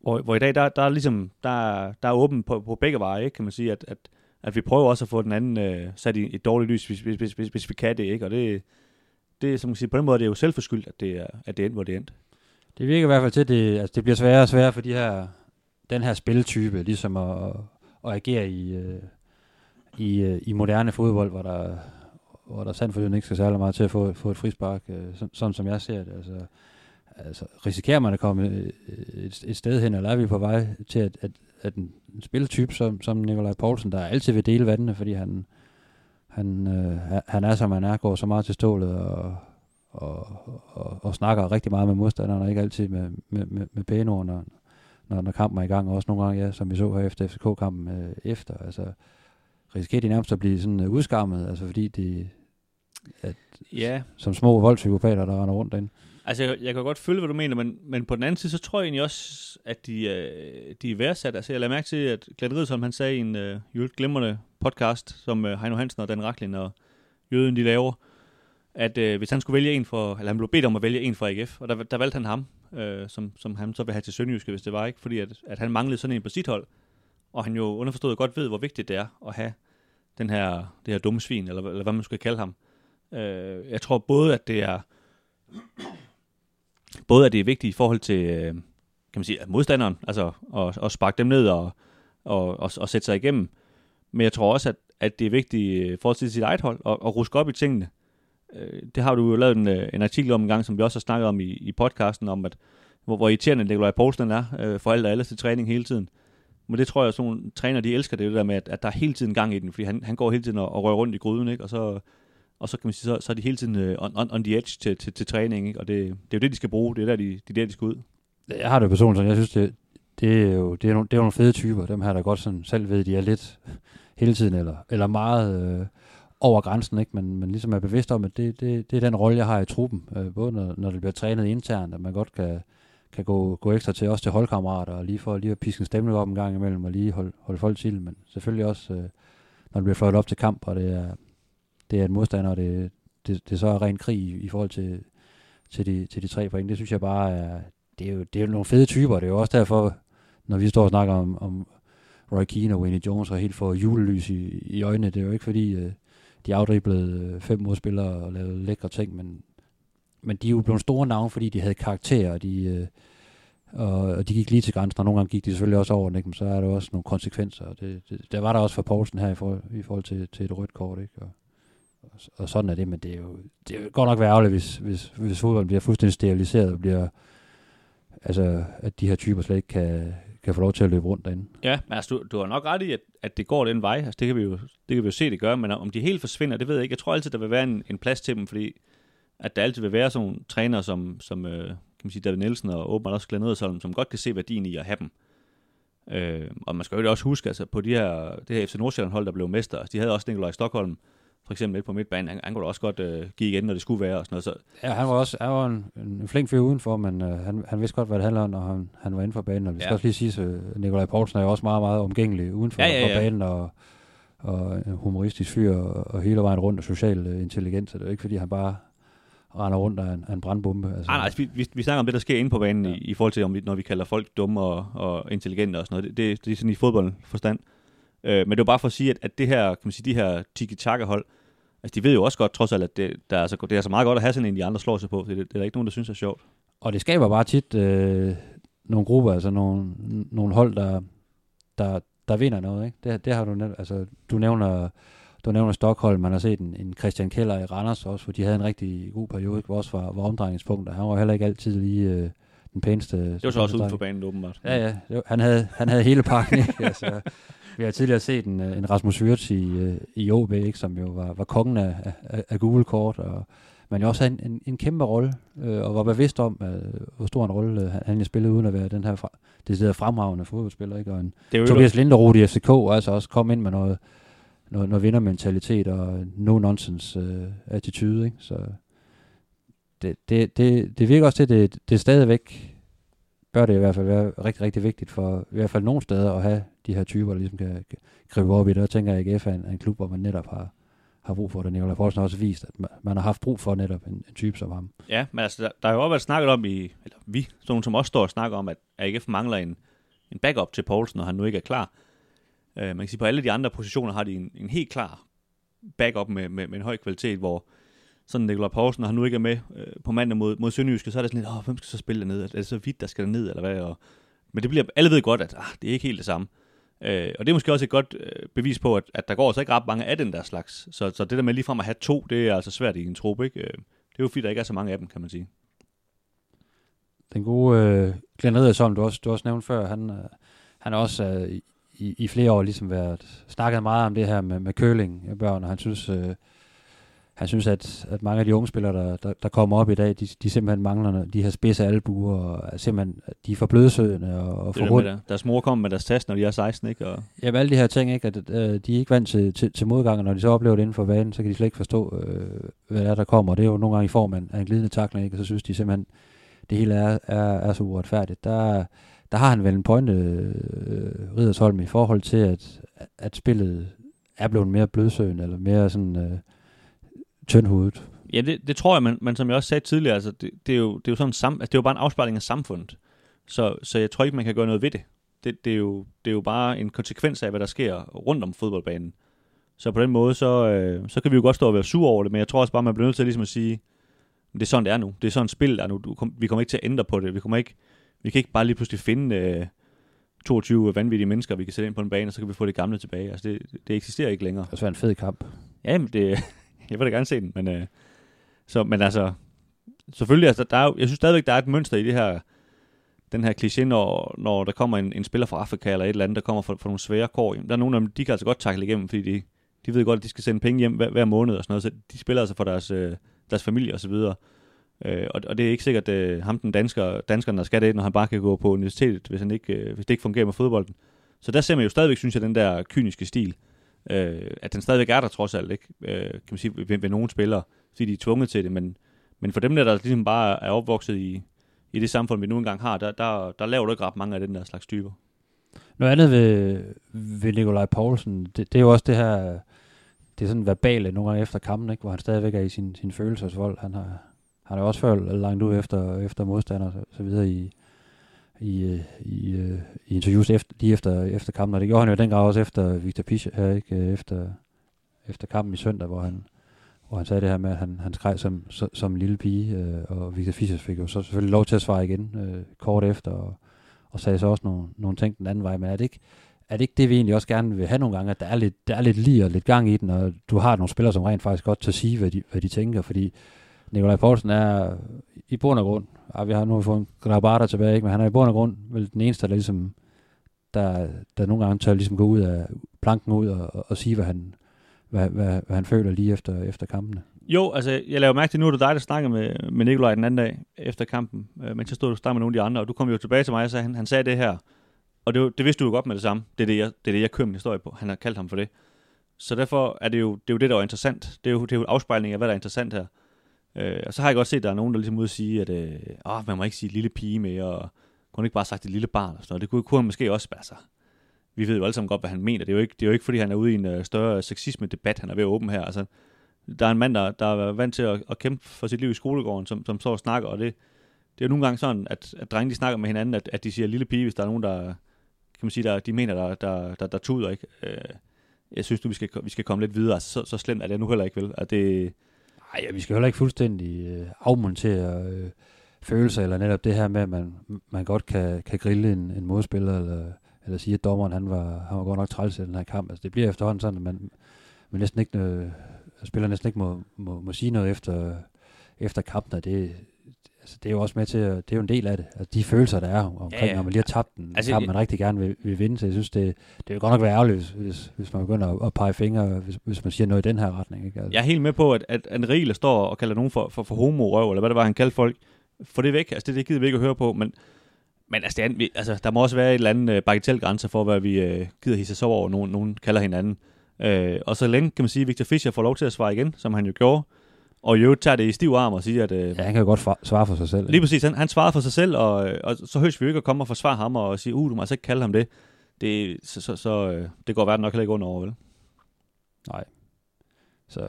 Hvor, hvor i dag, der, der er ligesom, der, der er åben på, på begge veje, ikke, kan man sige, at, at, at vi prøver også at få den anden øh, sat i et dårligt lys, hvis, hvis, hvis, hvis, hvis vi kan det, ikke, og det, det som man siger, på den måde det er jo selvforskyldt, at det er, at det er hvor det er endt. Det virker i hvert fald til, at det, altså, det bliver sværere og sværere for de her, den her spiltype, ligesom at, at agere i, øh, i, øh, i moderne fodbold, hvor der, hvor der sandt for ikke skal særlig meget til at få, få et frispark, øh, sådan, sådan som jeg ser det. Altså, altså, risikerer man at komme øh, et, et sted hen, eller er vi på vej til, at, at, at en spiltype som, som Nikolaj Poulsen, der altid vil dele vandene, fordi han, han, øh, han er, som han er, går så meget til stålet og, og, og, og snakker rigtig meget med modstanderne, og ikke altid med, med, med, med pæne ord, når, når, når kampen er i gang, og også nogle gange, ja, som vi så her efter FCK-kampen øh, efter. Altså, risikerer de nærmest at blive sådan øh, udskammet, altså fordi de, at, Ja, som små voldspsykopater, der render rundt derinde. Altså, jeg, jeg kan godt følge, hvad du mener, men, men på den anden side, så tror jeg egentlig også, at de, øh, de er værdsat. Altså, jeg lader mærke til, at Glenn Riddersholm, han sagde i en øh, jo et glimrende podcast, som øh, Heino Hansen og Dan Racklin og Jøden, de laver, at øh, hvis han skulle vælge en for, eller han blev bedt om at vælge en for AGF, og der, der valgte han ham, øh, som, som han så vil have til Sønderjyske, hvis det var ikke, fordi at, at han manglede sådan en på sit hold, og han jo underforstået godt ved, hvor vigtigt det er at have den her, det her dumme svin, eller, eller hvad man skal kalde ham. Øh, jeg tror både, at det er både at det er vigtigt i forhold til øh, kan man sige, modstanderen, altså at, at sparke dem ned og, og, og, og sætte sig igennem. Men jeg tror også, at, at det er vigtigt for at til sit eget hold og, og ruske op i tingene. Øh, Det har du jo lavet en, øh, en artikel om en gang, som vi også har snakket om i, i podcasten, om at hvor, hvor irriterende Nikolaj Poulsen er øh, for alt og alle til træning hele tiden. Men det tror jeg, at sådan nogle træner, de elsker det, det der med, at, at der er hele tiden gang i den, fordi han, han går hele tiden og, og rører rundt i gryden, ikke? og så og så kan man sige, så, så er de hele tiden øh, on, on, on the edge til, til, til træning, ikke? og det, det er jo det, de skal bruge, det er der, de, de, der, de skal ud. Jeg har det personligt sådan, jeg synes, det, det, er jo, det, er nogle, det er nogle fede typer, dem her, der godt sådan selv ved, de er lidt hele tiden, eller, eller meget øh, over grænsen, ikke? Men, men ligesom er bevidst om, at det, det, det er den rolle, jeg har i truppen, øh, både når, når det bliver trænet internt, at man godt kan, kan gå, gå ekstra til, også til holdkammerater, og lige for lige at piske en stemning op en gang imellem, og lige holde, holde folk til, men selvfølgelig også, øh, når det bliver fløjet op til kamp, og det er, det er en modstander, og det, det, det så er ren krig i, i forhold til, til, de, til de tre point. Det synes jeg bare er, det er jo, det er jo nogle fede typer. Det er jo også derfor, når vi står og snakker om, om Roy Keane og Wayne Jones og helt får julelys i, i øjnene, det er jo ikke fordi, øh, de afdriblede øh, fem modspillere og lavede lækre ting, men, men de er jo blevet store navne, fordi de havde karakterer, og de, øh, og, og de gik lige til grænsen, og nogle gange gik de selvfølgelig også over den, ikke? men så er der også nogle konsekvenser. Og det, det, der var der også for Poulsen her i forhold, i forhold til, til et rødt kort, ikke? Og, og sådan er det, men det er jo, det er jo godt nok være ærgerligt, hvis, hvis, hvis fodbolden bliver fuldstændig steriliseret og bliver, altså, at de her typer slet ikke kan, kan få lov til at løbe rundt derinde. Ja, men altså, du, du har nok ret i, at, at det går den vej. Altså, det kan vi jo, det kan vi jo se, det gør, men om de helt forsvinder, det ved jeg ikke. Jeg tror altid, der vil være en, en plads til dem, fordi at der altid vil være sådan nogle trænere, som, som øh, kan man sige, David Nielsen og åbenbart også Glenn Edersholm, som godt kan se værdien i at have dem. Øh, og man skal jo også huske, altså på de her, det her FC Nordsjælland hold, der blev mester, altså, de havde også Nikolaj Stockholm, for eksempel lidt på midtbanen, han, han kunne da også godt øh, give igen, når det skulle være og sådan noget. Så, Ja, han var også han var en, en flink fyr udenfor, men øh, han, han vidste godt, hvad det handler om, når han, han var inden for banen. Og vi skal Ja. også lige sige, at Nikolaj Poulsen er jo også meget, meget omgængelig uden for, Ja, ja, ja. for banen, og, og en humoristisk fyr, og, og hele vejen rundt og social øh, intelligens. Så det er jo ikke, fordi han bare render rundt af en, af en brandbombe. Altså, nej, nej, altså, vi, vi, vi snakker om det, der sker inde på banen, Ja. i, i forhold til, om vi, når vi kalder folk dumme og, og intelligente og sådan noget. Det, det, det er sådan i fodboldforstand. Øh, men det er jo bare for at sige, at, at det her, kan man sige, de her tiki-taka-hold, altså de ved jo også godt, trods alt, at det, der er så, det er så meget godt at have sådan en, de andre slår sig på. Det, det er der ikke nogen, der synes er sjovt. Og det skaber bare tit øh, nogle grupper, altså nogle, nogle hold, der, der, der vinder noget. Ikke? Det, det har du nævnt. Altså, du nævner, du nævner Stockholm, man har set en, en Christian Keller i Randers også, hvor de havde en rigtig god periode, hvor også var, var omdrejningspunkt, og han var heller ikke altid lige øh, den pæneste. Det var så også uden for banen, åbenbart. Ja, ja. Det han, havde, han havde hele pakken. Ikke? (laughs) Altså, vi har tidligere set en, øh, en Rasmus Wirtz i, øh, i OB, ikke? som jo var, var kongen af, af, af gule kort, og men jo også havde en, en, en kæmpe rolle, øh, og var bevidst om, øh, hvor stor en rolle øh, han spillede, uden at være den her fra, det fremragende fodboldspiller. Ikke? Og en, Det er jo Tobias Linderoth i FCK, altså også kom ind med noget, noget, noget vindermentalitet og no-nonsense øh, attitude. Ikke? Så det, det, det, det virker også til, at det, det er stadigvæk, bør det i hvert fald være rigtig, rigtig vigtigt for i hvert fald nogle steder at have de her typer, der ligesom kan, gribe op i det. Og tænker jeg, at AGF er en, en klub, hvor man netop har, har brug for det. Nicolai Poulsen har også vist, at man, man har haft brug for netop en, en type som ham. Ja, men altså, der, der er jo også været snakket om i, eller vi, sådan nogle, som også står og snakker om, at AGF mangler en, en backup til Poulsen, når han nu ikke er klar. Øh, man kan sige, på alle de andre positioner har de en, en helt klar backup med, med, med en høj kvalitet, hvor sådan Nikolaj Poulsen, når han nu ikke er med øh, på mandag mod, mod Sønderjyske, så er det sådan lidt, åh, hvem skal så spille dernede? Er det så vidt, der skal ned eller hvad? Og, men det bliver, alle ved godt, at ah, det er ikke helt det samme. Øh, og det er måske også et godt øh, bevis på, at, at der går altså ikke ret mange af den der slags. Så, så det der med ligefrem at have to, det er altså svært i en trup, ikke? Øh, det er jo fordi, der ikke er så mange af dem, kan man sige. Den gode øh, Glenn Riddersholm, du også, du også nævnte før, han, øh, han er også øh, i, i flere år ligesom været, snakket meget om det her med, med køling af børn, og han synes, øh, han synes, at, at mange af de unge spillere, der, der, der kommer op i dag, de, de simpelthen mangler de her spidse albuer, og simpelthen, de er for blødsødende og, og for. Der. Deres mor kommer med deres tast, når de er 16, ikke? Og... Jamen alle de her ting, ikke? At øh, de er ikke vant til, til, til modgang, og når de så oplever det inden for vanen, så kan de slet ikke forstå, øh, hvad der, er, der kommer. Og det er jo nogle gange i form af en, af en glidende takling, ikke? Og så synes de simpelthen, det hele er, er, er så uretfærdigt. Der, der har han vel en pointe, øh, Ridersholm, i forhold til, at, at spillet er blevet mere blødsøgende, eller mere sådan øh, tyndhudet. Ja, det, det tror jeg, men, men som jeg også sagde tidligere, altså, det, det, er jo, det er jo sådan sam, altså, det er jo bare en afspejling af samfundet. Så, så jeg tror ikke, man kan gøre noget ved det. Det, det, er jo, det er jo bare en konsekvens af, hvad der sker rundt om fodboldbanen. Så på den måde, så, øh, så kan vi jo godt stå og være sur over det, men jeg tror også bare, man bliver nødt til ligesom at sige, det er sådan, det er nu. Det er sådan, spil er nu. Du, kom, vi kommer ikke til at ændre på det. Vi kommer ikke, vi kan ikke bare lige pludselig finde øh, 22 vanvittige mennesker, vi kan sætte ind på en bane, og så kan vi få det gamle tilbage. Altså, det, det eksisterer ikke længere. Det er en fed kamp. Ja, men det, (laughs) jeg vil da gerne se den, men, øh, så, men altså, selvfølgelig, altså, der er, jeg synes stadigvæk, der er et mønster i det her, den her kliché, når, når der kommer en, en spiller fra Afrika eller et eller andet, der kommer fra, fra nogle svære kår. Der er nogle af dem, de kan altså godt takle igennem, fordi de, de ved godt, at de skal sende penge hjem hver, hver måned og sådan noget, så de spiller altså for deres, øh, deres familie og så videre. Øh, og, og det er ikke sikkert, at øh, ham den dansker, danskeren, der skal det, når han bare kan gå på universitetet, hvis, han ikke, øh, hvis det ikke fungerer med fodbolden. Så der ser man jo stadigvæk, synes jeg, den der kyniske stil, øh, at den stadigvæk er der trods alt, ikke? Øh, kan man sige, ved, ved nogle spillere, fordi de er tvunget til det, men, men for dem der, der ligesom bare er opvokset i, i det samfund, vi nu engang har, der, der, der laver du ikke ret mange af den der slags typer. Noget andet ved, ved Nikolaj Poulsen, det, det er jo også det her, det er sådan verbale nogle gange efter kampen, ikke? hvor han stadigvæk er i sin, sin følelsesvold. Han har, han er også før langt ud efter, efter modstander og så, så videre i, i, øh, i, øh, i interviews efter, lige efter, efter kampen, og det gjorde han jo den grad også efter Victor Pischer her, ikke? Øh, efter, efter kampen i søndag, hvor han, hvor han sagde det her med, at han, han skreg som, som, som en lille pige, øh, og Victor Fischer fik jo så selvfølgelig lov til at svare igen øh, kort efter, og, og sagde så også nogle, nogle ting den anden vej, men er det ikke, er det ikke det, vi egentlig også gerne vil have nogle gange, at der er lidt, der er lidt lige og lidt gang i den, og du har nogle spillere, som rent faktisk godt til at sige, hvad de, hvad de tænker, fordi Nikolaj Poulsen er i bund og grund, ja, vi har nu fået en Grabata tilbage, ikke? men han er i bund og grund vel den eneste, der ligesom, der, der nogle gange tør ligesom gå ud af planken ud og, og, og sige, hvad han, hvad, hvad, hvad han føler lige efter, efter kampene. Jo, altså jeg laver mærke til, nu er det dig, der snakker med, med Nikolaj den anden dag efter kampen, øh, mens jeg stod og snakkede med nogle af de andre, og du kom jo tilbage til mig og sagde, han, han sagde det her, og det, det vidste du jo godt med det samme. Det er det, jeg, det, er det, jeg kører min historie på. Han har kaldt ham for det. Så derfor er det jo det, er jo det der er interessant. Det er jo, det er jo afspejling af, hvad der er interessant her. Øh, og så har jeg godt set, at der er nogen, der ligesom ud at sige, at øh, åh, man må ikke sige lille pige mere, og kunne ikke bare sagt et lille barn og sådan noget. Det kunne, kunne han måske også, altså, vi ved jo alle sammen godt, hvad han mener. Det er jo ikke, det er jo ikke fordi han er ude i en øh, større sexisme-debat, han er ved at åbne her. Altså, der er en mand, der, der er vant til at, at kæmpe for sit liv i skolegården, som, som står og snakker, og det, det er jo nogle gange sådan, at, at drenge de snakker med hinanden, at, at de siger lille pige, hvis der er nogen, der, kan man sige, der, de mener, der, der, der, der tuder, ikke? Øh, jeg synes nu, vi skal, vi skal komme lidt videre. Altså, så, så slemt er det nu heller ikke, vel? At det, Nej, vi skal heller ikke fuldstændig øh, afmontere øh, følelser, eller netop det her med, at man, man godt kan, kan grille en, en modspiller, eller, eller sige, at dommeren han var, han var godt nok træls i den her kamp. Altså, det bliver efterhånden sådan, at man, man næsten ikke, øh, spiller næsten ikke må, må, må sige noget efter, efter kampen, og det, altså, det er jo også med til, at, det er jo en del af det. Altså, de følelser, der er omkring, ja, ja. når man lige har tabt den altså, kamp, man rigtig gerne vil, vil vinde. Så jeg synes, det, det vil godt nok være ærgerligt, hvis, hvis man begynder at, at pege fingre, hvis, hvis man siger noget i den her retning. Ikke? Altså. Jeg er helt med på, at, at Anrile står og kalder nogen for, for, for homo-røv, eller hvad det var, han kaldte folk. For det væk. Altså, det, det gider vi ikke at høre på, men men altså, det er, altså, der må også være et eller andet uh, bagatelgrænse for, hvad vi uh, gider hisse så over, nogen, nogen kalder hinanden. Uh, og så længe kan man sige, Victor Fischer får lov til at svare igen, som han jo gjorde, og jo tager det i stiv arm og siger, at... Øh, ja, han kan jo godt svare for sig selv. Lige præcis, han, han svarer for sig selv, og, og så høres vi jo ikke at komme og forsvare ham og sige, uh, du må altså ikke kalde ham det. det så så, så øh, det går verden nok heller ikke under over, vel? Nej. Så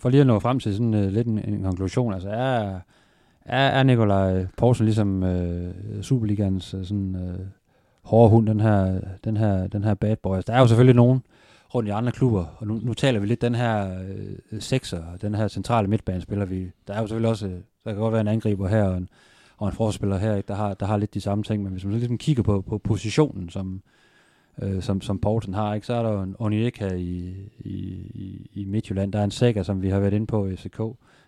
for lige at nå frem til sådan uh, lidt en, en konklusion, altså er, er, er Nikolaj Poulsen ligesom uh, Superligans uh, sådan uh, hårde hund, den her, den her, den her bad boy. Altså, der er jo selvfølgelig nogen, rundt i andre klubber. Og nu, nu taler vi lidt den her øh, sekser, den her centrale midtbanespiller. Vi, der er jo selvfølgelig også, øh, der kan godt være en angriber her og en, og en forsvarsspiller her, ikke, der, har, der har lidt de samme ting. Men hvis man så ligesom kigger på, på positionen, som, øh, som, som Poulsen har, ikke, så er der jo en Onyeka i, i, i, i Midtjylland. Der er en Sækker, som vi har været inde på i SK,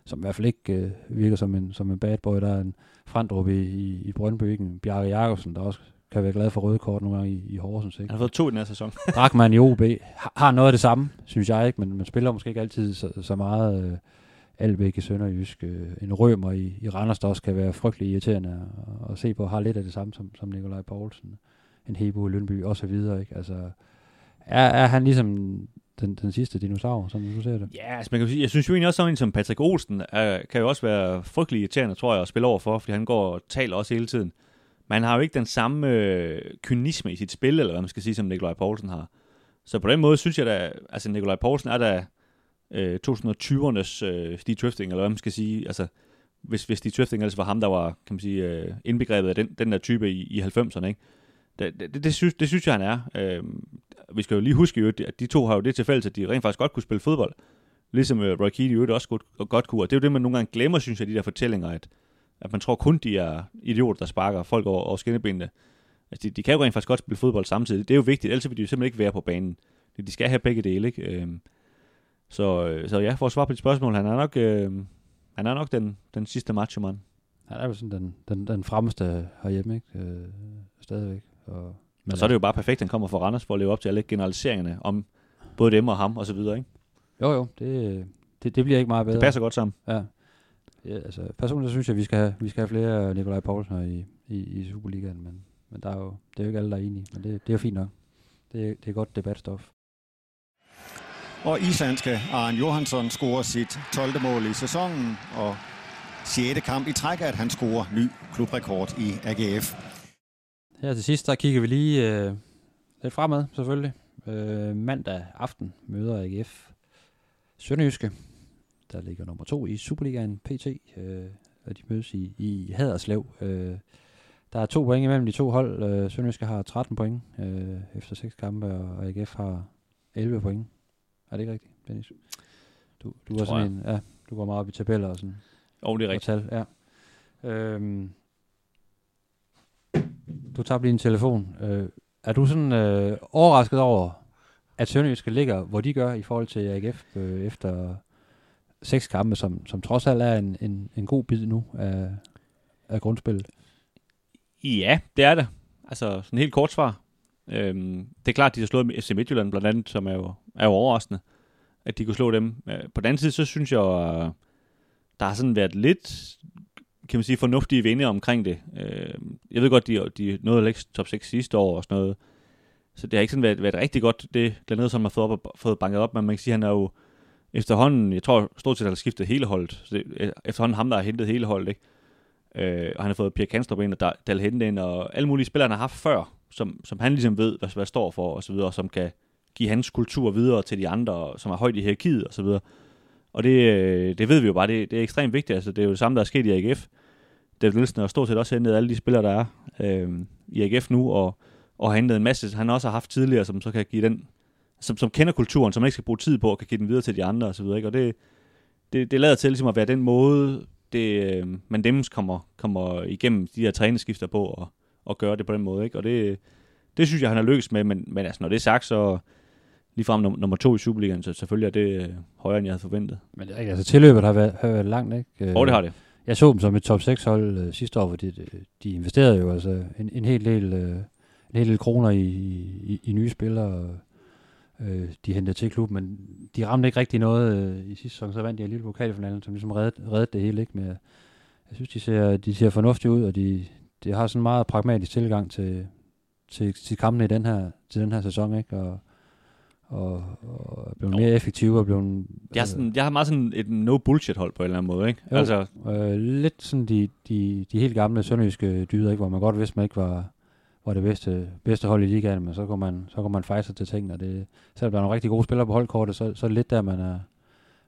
som i hvert fald ikke øh, virker som en, som en bad boy. Der er en Frandrup i, i, i Brøndby, ikke? en Bjarke Jacobsen, der også kan være glad for røde kort nogle gange i, i Horsens. Ikke? Han har fået to i den her sæson. (laughs) Drakman i OB har, noget af det samme, synes jeg ikke, men man spiller måske ikke altid så, så meget øh, Albæk i Sønderjysk. Øh, en rømer i, i Randers, der også kan være frygtelig irriterende at, at se på, har lidt af det samme som, som Nikolaj Poulsen. En Hebo i Lønby og så videre. Ikke? Altså, er, er han ligesom den, den sidste dinosaur, som du ser det? Ja, altså man kan sige, jeg synes jo egentlig også, sådan en som Patrick Olsen er, kan jo også være frygtelig irriterende, tror jeg, at spille over for, fordi han går og taler også hele tiden. Men han har jo ikke den samme øh, kynisme i sit spil, eller hvad man skal sige, som Nikolaj Poulsen har. Så på den måde synes jeg da, altså Nikolaj Poulsen er da øh, 2020'ernes øh, Steve Drifting, eller hvad man skal sige. Altså, hvis, hvis Steve Drifting ellers var ham, der var, kan man sige, øh, indbegrebet af den, den der type i, i 90'erne, ikke? Det, det, det, synes, det synes jeg, han er. Øh, vi skal jo lige huske, at de to har jo det til fælles, at de rent faktisk godt kunne spille fodbold. Ligesom øh, Roy Keane jo også godt, godt kunne. Og det er jo det, man nogle gange glemmer, synes jeg, de der fortællinger, at, at man tror kun, de er idioter, der sparker folk over, over skinnebenene. Altså, de, de kan jo rent faktisk godt spille fodbold samtidig. Det er jo vigtigt, ellers vil de jo simpelthen ikke være på banen. De skal have begge dele, ikke? Øh, så, øh, så ja, for at svare på dit spørgsmål, han er nok, øh, han er nok den, den sidste macho-mand. Han er jo sådan den, den, den fremmeste herhjemme, ikke? Øh, stadigvæk. Og, men og så er det jo bare perfekt, at han kommer fra Randers for at leve op til alle generaliseringerne om både dem og ham og så videre, ikke? Jo, jo, det, det, det bliver ikke meget bedre. Det passer godt sammen. Ja. Ja altså, personligt synes jeg, at vi skal have, vi skal have flere Nikolaj Poulsen i, i, i Superligaen, men, men der er jo, det er jo ikke alle, der er enige, men det, det er jo fint nok. Det, det er godt debatstof. Og islandske Arne Johansson scorer sit 12. mål i sæsonen, og 6. kamp i træk, at han scorer ny klubrekord i AGF. Her til sidst, der kigger vi lige øh, lidt fremad, selvfølgelig. Øh, mandag aften møder AGF Sønderjyske, der ligger nummer to i Superligaen PT, øh, og de mødes i, i Haderslev. Øh, der er to point imellem de to hold. Øh, Sønderjyske har 13 point øh, efter seks kampe, og AGF har 11 point. Er det ikke rigtigt, Dennis? Du, du var sådan en, ja, du går meget op i tabeller og sådan. Jo, det er rigtigt. Tal, ja. Øhm, du tager lige en telefon. Øh, er du sådan øh, overrasket over, at Sønderjyske ligger, hvor de gør i forhold til AGF øh, efter seks kampe, som, som trods alt er en, en, en god bid nu af, af grundspillet? Ja, det er det. Altså, sådan helt kort svar. Øhm, det er klart, at de har slået FC Midtjylland blandt andet, som er jo, er jo overraskende, at de kunne slå dem. Øh, på den anden side, så synes jeg, at der har sådan været lidt, kan man sige, fornuftige vinde omkring det. Øh, jeg ved godt, de, de nåede at lægge top 6 sidste år og sådan noget. Så det har ikke sådan været, været rigtig godt, det Glenn som har fået, op, fået banket op, men man kan sige, at han er jo efterhånden, jeg tror stort set, at han har skiftet hele holdet. Så det, øh, efterhånden ham, der har hentet hele holdet, ikke? Øh, og han har fået Pierre Kanstrup ind, og Dal Hente ind, og alle mulige spillere, han har haft før, som, som han ligesom ved, hvad, hvad står for, og så videre, og som kan give hans kultur videre til de andre, som er højt i hierarkiet, og så videre. Og det, øh, det ved vi jo bare, det, det er ekstremt vigtigt. Altså, det er jo det samme, der er sket i AGF. David Nielsen har stort set også hentet alle de spillere, der er øh, i AGF nu, og, og har hentet en masse, han også har haft tidligere, som så kan give den, som, som kender kulturen, som man ikke skal bruge tid på, og kan give den videre til de andre, og så videre. Ikke? Og det, det, det lader til ligesom at være den måde, det, øh, man dem kommer, kommer igennem de her træningsskifter på, og, og gøre det på den måde. Ikke? Og det, det synes jeg, han har lykkes med, men, men altså, når det er sagt, så ligefrem nummer, nummer to i Superligaen, så selvfølgelig er det øh, højere, end jeg havde forventet. Men det er altså tilløbet har været, har været langt, ikke? Øh, oh, det har det. Jeg så dem som et top 6 hold øh, sidste år, fordi de, de investerede jo altså en, en hel del, øh, en hel del kroner i, i, i nye spillere, øh, de hentede til klubben, men de ramte ikke rigtig noget øh, i sidste sæson, så vandt de lille pokalfinalen, som ligesom reddede, reddede det hele, ikke? Men jeg, jeg synes, de ser, de ser fornuftige ud, og de, de har sådan en meget pragmatisk tilgang til, til, til kampene i den her, til den her sæson, ikke? Og, og, og er blevet mere effektive og blevet... Jeg har, sådan, jeg har meget sådan et no-bullshit-hold på en eller anden måde, ikke? Jo, altså, øh, lidt sådan de, de, de helt gamle sønderjyske dyder, ikke? Hvor man godt vidste, man ikke var, var det bedste, bedste hold i ligaen, men så går man, så går man fejse til tingene, det, selvom der er nogle rigtig gode spillere på holdkortet, så, så er det lidt der, man er,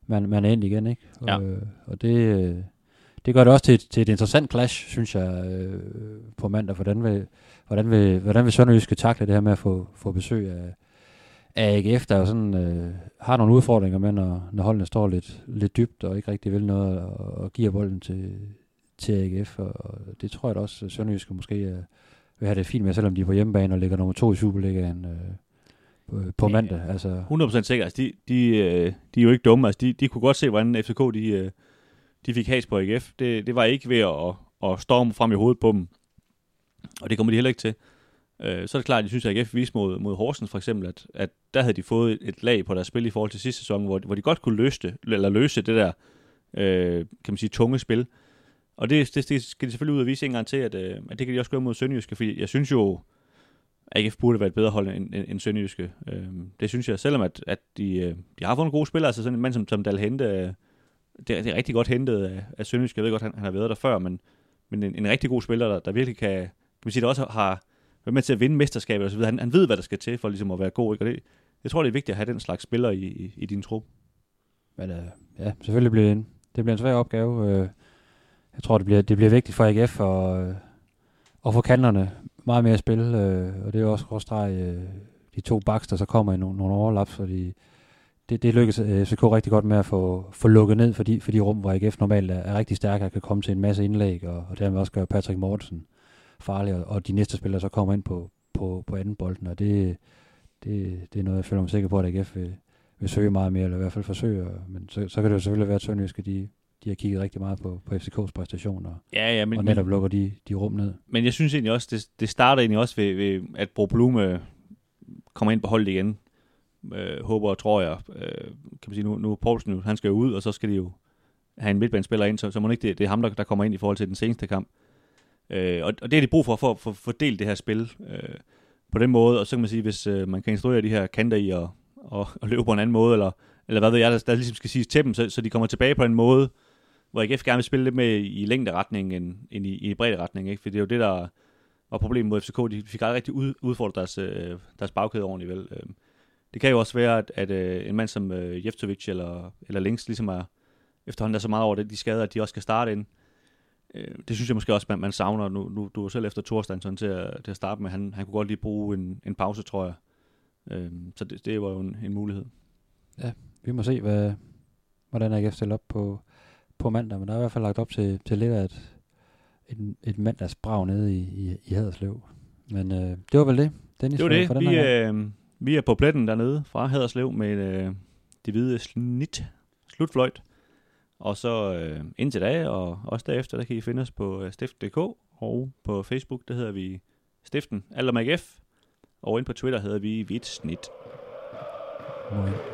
man, man er ind igen, ikke? Og, ja. øh, og det, det gør det også til, til et interessant clash, synes jeg, øh, på mandag, hvordan vil, hvordan vil, hvordan vil Sønderjyske takle det her med at få, få besøg af, af AGF, der jo sådan, øh, har nogle udfordringer med, når, når holdene står lidt, lidt dybt og ikke rigtig vil noget og, og giver bolden til, til AGF. Og, og det tror jeg da også, Sønderjyske måske øh, vil have det fint med, selvom de er på hjemmebane og ligger nummer to i Superligaen øh, på, på mandag. Altså. 100% sikkert. Altså, de, de, øh, de er jo ikke dumme. Altså, de, de kunne godt se, hvordan FCK de, øh, de fik has på AGF. Det, det var ikke ved at, at storme frem i hovedet på dem. Og det kommer de heller ikke til. Øh, så er det klart, at jeg synes, at AGF viste mod, mod Horsens for eksempel, at, at der havde de fået et lag på deres spil i forhold til sidste sæson, hvor, hvor de godt kunne løse det, eller løse det der, øh, kan man sige, tunge spil. Og det, det, det skal de selvfølgelig ud og vise en gang til, at, øh, at det kan de også gøre mod Sønderjyske, fordi jeg synes jo, at AGF burde være et bedre hold end, end, end Sønderjyske. Øh, det synes jeg, selvom at, at de, øh, de har fået nogle gode spillere, altså sådan en mand som, som Dal Hente, øh, det, er, det er rigtig godt hentet af, af Sønderjyske. Jeg ved godt, han, han har været der før, men, men en, en rigtig god spiller, der, der virkelig kan, kan man sige, der også har været med til at vinde mesterskabet og så videre. Han, han ved, hvad der skal til for ligesom at være god, ikke? Og det, jeg tror, det er vigtigt at have den slags spiller i, i, i din trup. Men øh, ja, selvfølgelig bliver det en, det bliver en svær opgave. Øh, jeg tror, det bliver, det bliver vigtigt for AGF at, øh, at få kanterne meget mere at spille, øh, og det er også råstreg øh, de to baks, der så kommer i nogle, nogle overlaps, fordi det, det lykkes øh, FCK rigtig godt med at få, få lukket ned for de, for de rum, hvor AGF normalt er, er rigtig stærke og kan komme til en masse indlæg, og, og dermed også gøre Patrick Mortensen farlig, og, og de næste spillere så kommer ind på, på, på anden bolden, og det, det, det er noget, jeg føler mig sikker på, at AGF vil, vil søge meget mere, eller i hvert fald forsøge, men så, så kan det jo selvfølgelig være, at Sønderjyske, de, de har kigget rigtig meget på, på FCK's præstationer, Ja, ja, men, og netop lukker de, de rum ned. men jeg synes egentlig også, det, det starter egentlig også ved, ved at Bro Blume kommer ind på holdet igen. Øh, håber og tror jeg. Øh, kan man sige, nu, nu Poulsen jo, han skal jo ud, og så skal de jo have en midtbanespiller ind, så, så må ikke det, det er ham, der, der kommer ind i forhold til den seneste kamp. Øh, og, og det er de brug for, for at få fordelt det her spil øh, på den måde, og så kan man sige, hvis øh, man kan instruere de her kanter i at, at, at løbe på en anden måde, eller, eller hvad ved jeg, der, der ligesom skal siges til dem, så, så de kommer tilbage på en måde, hvor AGF gerne vil spille lidt med i længderetning end, end i, i bredde retning, ikke? for det er jo det, der var problemet mod FCK, de fik aldrig rigtig ud, udfordret deres, øh, deres bagkæde ordentligt, vel. Øhm, det kan jo også være, at, at øh, en mand som øh, Jeftovic eller, eller Links ligesom er, efterhånden er så meget over det, de skader, at de også skal starte ind. Øh, det synes jeg måske også, man, man savner. Nu, nu, du er selv efter Thorstensson til at, til at starte med. Han, han kunne godt lige bruge en, en pause, tror jeg. Øh, så det, det var jo en, en mulighed. Vi må se, hvad, hvordan AGF stiller op på, på mandag, men der er i hvert fald lagt op til, til lidt af et, et, et mandagsbrag nede i, i, i Haderslev. Men øh, det var vel det, Dennis, Det var det. for den Vi, øh, vi er på pletten dernede fra Haderslev med øh, det hvide snit slutfløjt. Og så øh, indtil da, og også derefter, der kan I finde os på øh, stift.dk og på Facebook, der hedder vi Stiften, Aldom AGF. Og inde på Twitter hedder vi Hvidt Snit. I-